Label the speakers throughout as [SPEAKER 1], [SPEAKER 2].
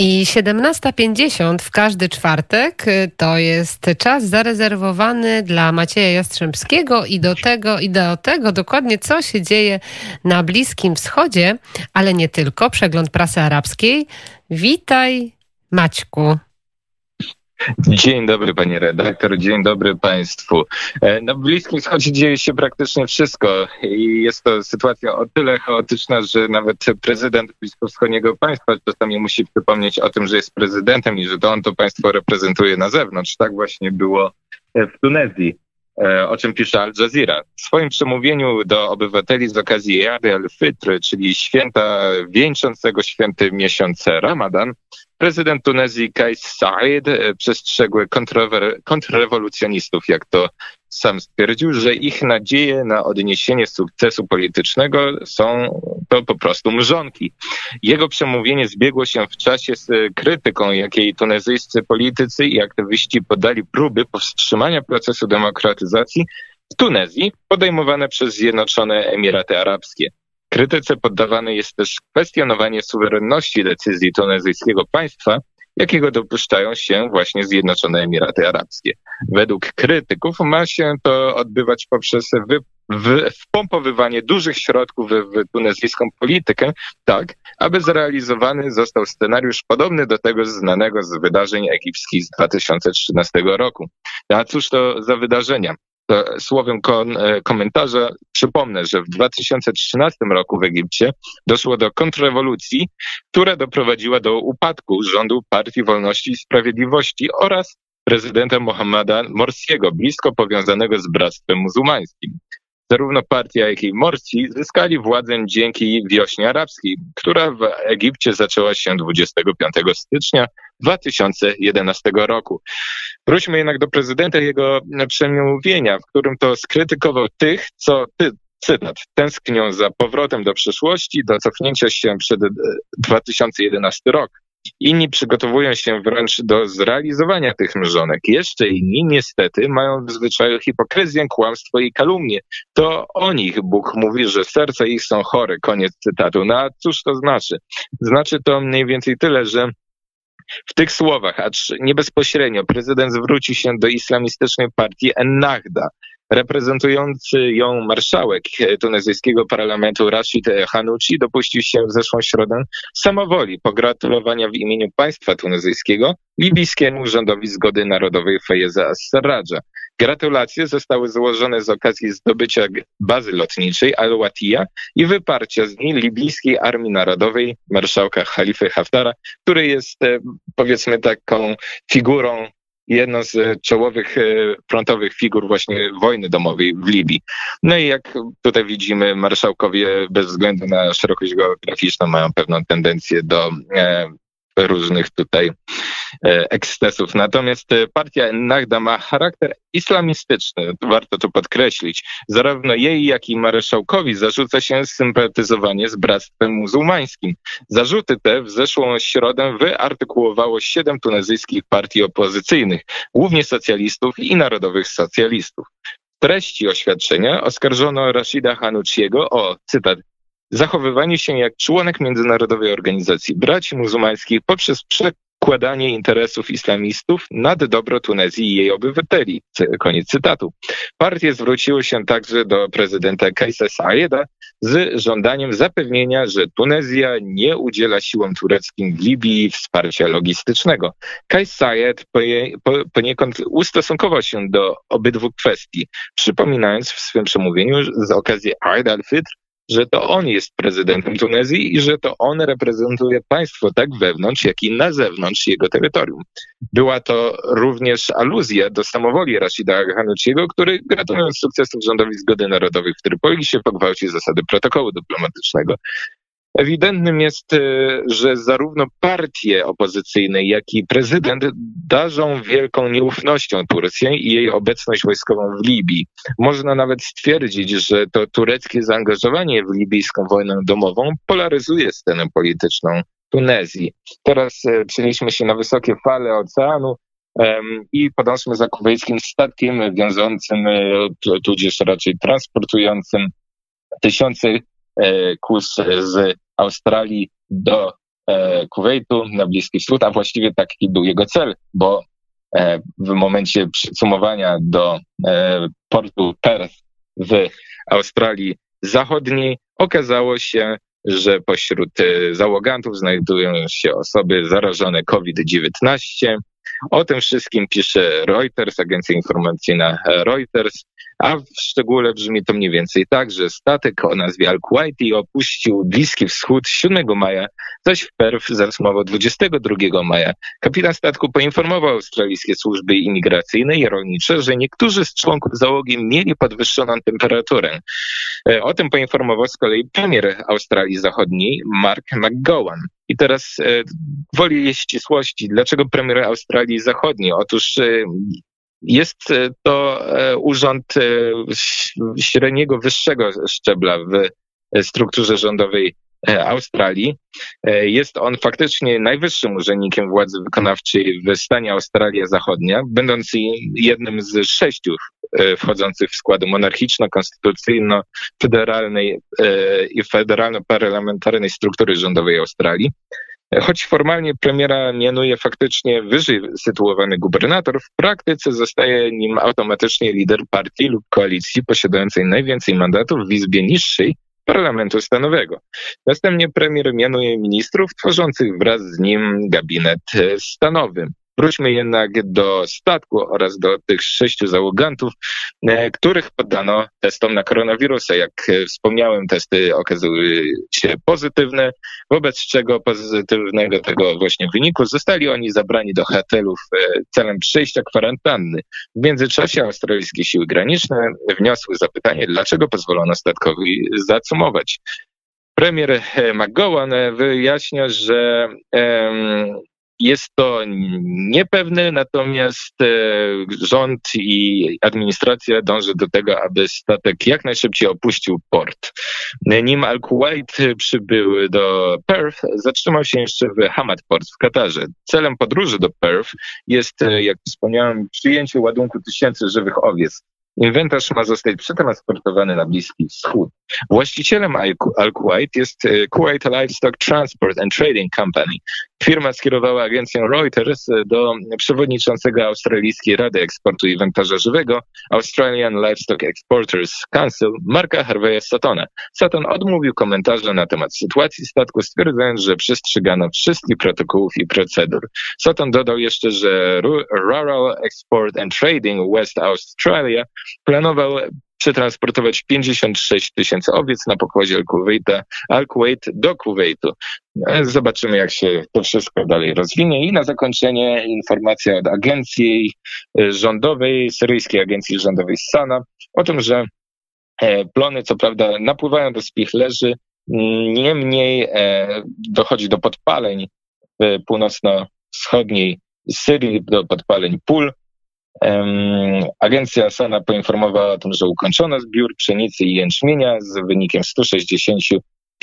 [SPEAKER 1] I 17.50 w każdy czwartek y, to jest czas zarezerwowany dla Macieja Jastrzębskiego i do tego, i do tego dokładnie, co się dzieje na Bliskim Wschodzie, ale nie tylko. Przegląd prasy arabskiej. Witaj, Maćku.
[SPEAKER 2] Dzień dobry panie redaktor, dzień dobry państwu. E, na Bliskim Wschodzie dzieje się praktycznie wszystko i jest to sytuacja o tyle chaotyczna, że nawet prezydent bliskowschodniego państwa czasami musi przypomnieć o tym, że jest prezydentem i że to on to państwo reprezentuje na zewnątrz. Tak właśnie było w Tunezji e, o czym pisze Al Jazeera. W swoim przemówieniu do obywateli z okazji Jady al-Fitr, czyli święta wieńczącego święty miesiąc Ramadan, Prezydent Tunezji Kais Said e, przestrzegł kontrrewolucjonistów, jak to sam stwierdził, że ich nadzieje na odniesienie sukcesu politycznego są to po prostu mrzonki. Jego przemówienie zbiegło się w czasie z krytyką, jakiej tunezyjscy politycy i aktywiści podali próby powstrzymania procesu demokratyzacji w Tunezji podejmowane przez Zjednoczone Emiraty Arabskie. Krytyce poddawane jest też kwestionowanie suwerenności decyzji tunezyjskiego państwa, jakiego dopuszczają się właśnie Zjednoczone Emiraty Arabskie. Według krytyków ma się to odbywać poprzez wy, w, wpompowywanie dużych środków w, tunezyjską politykę, tak, aby zrealizowany został scenariusz podobny do tego znanego z wydarzeń egipskich z 2013 roku. A cóż to za wydarzenia? Słowem e, komentarza przypomnę, że w 2013 roku w Egipcie doszło do kontrrewolucji, która doprowadziła do upadku rządu Partii Wolności i Sprawiedliwości oraz prezydenta Mohammada Morsiego, blisko powiązanego z Bractwem Muzułmańskim. Zarówno partia, jak i Morsi zyskali władzę dzięki wiośnie arabskiej, która w Egipcie zaczęła się 25 stycznia 2011 roku. Wróćmy jednak do prezydenta jego przemówienia, w którym to skrytykował tych, co ty, cytat, tęsknią za powrotem do przeszłości, do cofnięcia się przed 2011 e, rok. Inni przygotowują się wręcz do zrealizowania tych mrzonek. Jeszcze inni niestety mają w zwyczaju hipokryzję, kłamstwo i kalumnię. To o nich Bóg mówi, że serca ich są chore. Koniec cytatu. No a cóż to znaczy? Znaczy to mniej więcej tyle, że w tych słowach, acz nie bezpośrednio, prezydent zwrócił się do islamistycznej partii Ennahda, Reprezentujący ją marszałek tunezyjskiego parlamentu Rashid Hanuci dopuścił się w zeszłą środę samowoli pogratulowania w imieniu państwa tunezyjskiego libijskiemu rządowi zgody narodowej Fejeza As-Sarraja. Gratulacje zostały złożone z okazji zdobycia bazy lotniczej Al-Watiya i wyparcia z niej libijskiej Armii Narodowej marszałka Halify Haftara, który jest e, powiedzmy taką figurą jedną z czołowych e, frontowych figur właśnie wojny domowej w Libii. No i jak tutaj widzimy, marszałkowie bez względu na szerokość geograficzną mają pewną tendencję do e, różnych tutaj e, ekscesów. Natomiast e, partia Ennahda ma charakter islamistyczny, warto to podkreślić. Zarówno jej, jak i marszałkowi zarzuca się sympatyzowanie z bractwem muzułmańskim. Zarzuty te w zeszłą środę wyartykułowało siedem tunezyjskich partii opozycyjnych, głównie socjalistów i narodowych socjalistów. Treści oświadczenia oskarżono Rashida Hanuciego o, cytat, zachowywanie się jak członek międzynarodowej organizacji braci muzułmańskich poprzez przekładanie interesów islamistów nad dobro Tunezji i jej obywateli. Koniec cytatu. Partie zwróciły się także do prezydenta Kajsa Saeda z żądaniem zapewnienia, że Tunezja nie udziela siłom tureckim w Libii wsparcia logistycznego. Kajs Sayed poniekąd ustosunkował się do obydwu kwestii, przypominając w swym przemówieniu z okazji Eid al-Fitr, że to on jest prezydentem Tunezji i że to on reprezentuje państwo tak wewnątrz, jak i na zewnątrz jego terytorium. Była to również aluzja do samowoli Rashida Hanuciego, który gratulując sukcesów rządowi zgody narodowej w Trypolisie pogwałci zasady protokołu dyplomatycznego. Ewidentnym jest, e, że zarówno partie opozycyjne, jak i prezydent darzą wielką nieufnością Turcję i jej obecność wojskową w Libii. Można nawet stwierdzić, że to tureckie zaangażowanie w libijską wojnę domową polaryzuje scenę polityczną Tunezji. Teraz e, przenieśmy się na wysokie fale oceanu i podążmy za kuwejskim statkiem wiążącym, e, tudzież raczej transportującym tysiące kus z Australii do Kuwejtu na Bliski Wschód, a właściwie taki był jego cel, bo w momencie przysumowania do portu Perth w Australii Zachodniej okazało się, że pośród załogantów znajdują się osoby zarażone COVID-19. O tym wszystkim pisze Reuters, agencja informacyjna Reuters. A w szczególe brzmi to mniej więcej tak, że statek o nazwie Al-Kuwaiti opuścił Bliski Wschód 7 maja, zaś w Perth zatrzymał 22 maja. Kapitan statku poinformował australijskie służby imigracyjne i rolnicze, że niektórzy z członków załogi mieli podwyższoną temperaturę. E, o tym poinformował z kolei premier Australii Zachodniej Mark McGowan. I teraz e, woli ścisłości. Dlaczego premier Australii Zachodniej? Otóż e, jest e, to urząd średniego, wyższego szczebla w strukturze rządowej Australii. Jest on faktycznie najwyższym urzędnikiem władzy wykonawczej w stanie Australia Zachodnia, będąc jednym z sześciu wchodzących w skład monarchiczno-konstytucyjno-federalnej i federalno-parlamentarnej struktury rządowej Australii. Choć formalnie premiera mianuje faktycznie wyżej sytuowany gubernator, w praktyce zostaje nim automatycznie lider partii lub koalicji posiadającej najwięcej mandatów w izbie niższej parlamentu stanowego. Następnie premier mianuje ministrów tworzących wraz z nim gabinet stanowy. Wróćmy jednak do statku oraz do tych sześciu załogantów, e, których poddano testom na koronawirusa. Jak e, wspomniałem, testy okazały się pozytywne, wobec czego pozytywnego tego właśnie wyniku zostali oni zabrani do hotelów e, celem przejścia kwarantanny. W międzyczasie australijskie siły graniczne wniosły zapytanie, dlaczego pozwolono statkowi zacumować. Premier McGowan wyjaśnia, że jest to niepewne, natomiast e, rząd i administracja dąży do tego, aby statek jak najszybciej opuścił port. Nim Al-Kuwait przybył do Perth, zatrzymał się jeszcze w Hamad Port w Katarze. Celem podróży do Perth jest, e, jak wspomniałem, przyjęcie ładunku tysięcy żywych owiec. Inwentarz ma zostać przetransportowany na Bliski Wschód. Właścicielem Al-Kuwait jest e, Kuwait Livestock Transport and Trading Company. Firma skierowała agencję Reuters e, do przewodniczącego Australijskiej Rady Eksportu Inwentarza Żywego Australian Livestock Exporters Council Marka Harveya Satona. Saton odmówił komentarza na temat sytuacji statku, stwierdzając, że przestrzegano wszystkich protokołów i procedur. Saton dodał jeszcze, że Rural Export and Trading West Australia planował przetransportować 56 tysięcy owiec na pokładzie Al-Kuwaita, Al-Kuwait do Kuwaitu. E, zobaczymy, jak się to wszystko dalej rozwinie. I na zakończenie informacja od agencji e, rządowej, syryjskiej agencji rządowej Sana, o tym, że e, plony co prawda napływają do spichlerzy, niemniej dochodzi do podpaleń w północno-wschodniej Syrii, do podpaleń pól, Agencja SANA poinformowała o tym, że ukończono zbiór pszenicy i jęczmienia z wynikiem 165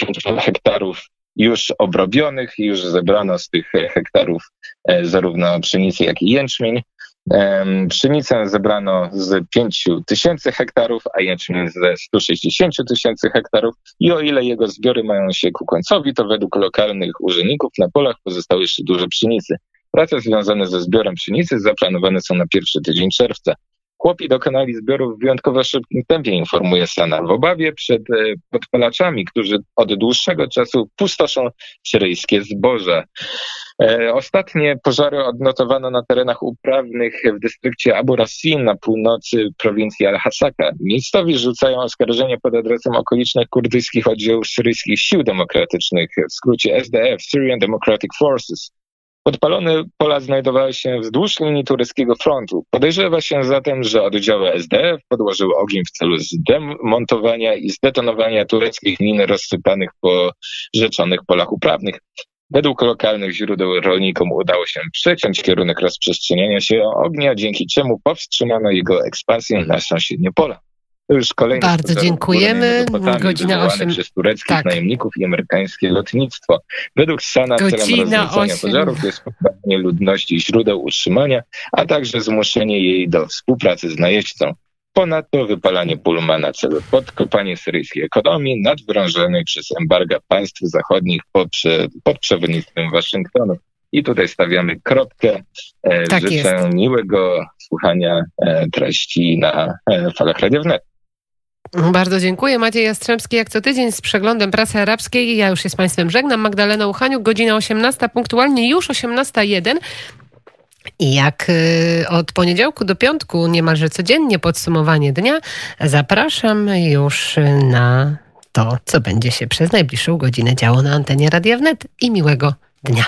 [SPEAKER 2] hektarów już obrobionych, już zebrano z tych hektarów e, zarówno pszenicy, jak i jęczmień. Pszenicę zebrano z 5 tysięcy hektarów, a jęczmień ze 160 tysięcy hektarów i o ile jego zbiory mają się ku końcowi, to według lokalnych urzędników na polach pozostało jeszcze dużo pszenicy. Prace związane ze zbiorem pszenicy zaplanowane są na pierwszy tydzień czerwca. Chłopi dokonali zbioru w wyjątkowo szybkim tempie, informuje Sana, w obawie przed e, podpalaczami, którzy od dłuższego czasu pustoszą syryjskie zboże. Ostatnie pożary odnotowano na terenach uprawnych w dystrykcie Abu Rasim na północy prowincji Al-Hasaka. Miejscowi rzucają oskarżenie pod adresem okolicznych kurdyjskich oddziałów syryjskich sił demokratycznych, w skrócie SDF, Syrian Democratic Forces. Podpalone pola znajdowały się wzdłuż linii tureckiego frontu. Podejrzewa się zatem, że oddziały SDF podłożyły ogień w celu zdemontowania i zdetonowania tureckich min rozsypanych po rzeczonych polach uprawnych. Według lokalnych źródeł rolnikom udało się przeciąć kierunek rozprzestrzeniania się ognia, dzięki czemu powstrzymano jego ekspansję na sąsiednie pola.
[SPEAKER 1] To już kolejny Bardzo dziękujemy. Godzina 8.
[SPEAKER 2] przez tureckich tak. najemników i amerykańskie lotnictwo. Według Sana Godzina celem rozwiązania pożarów jest pozbawienie ludności źródeł utrzymania, a także zmuszenie jej do współpracy z najeźdźcą. Ponadto wypalanie pól ma na celu podkopanie syryjskiej ekonomii nadwrążonej przez embarga państw zachodnich pod, pod przewodnictwem Waszyngtonu. I tutaj stawiamy kropkę. E, tak Życzę jest. miłego słuchania e, treści na e, falach Radio Wnet.
[SPEAKER 1] Bardzo dziękuję. Maciej Jastrzębski jak co tydzień z przeglądem prasy arabskiej. Ja już się z Państwem żegnam. Magdalena Uchaniuk, godzina 18, punktualnie już 18.01. I jak y, od poniedziałku do piątku niemalże codziennie podsumowanie dnia, zapraszam już na to, co będzie się przez najbliższą godzinę działo na antenie Radia Wnet i miłego dnia.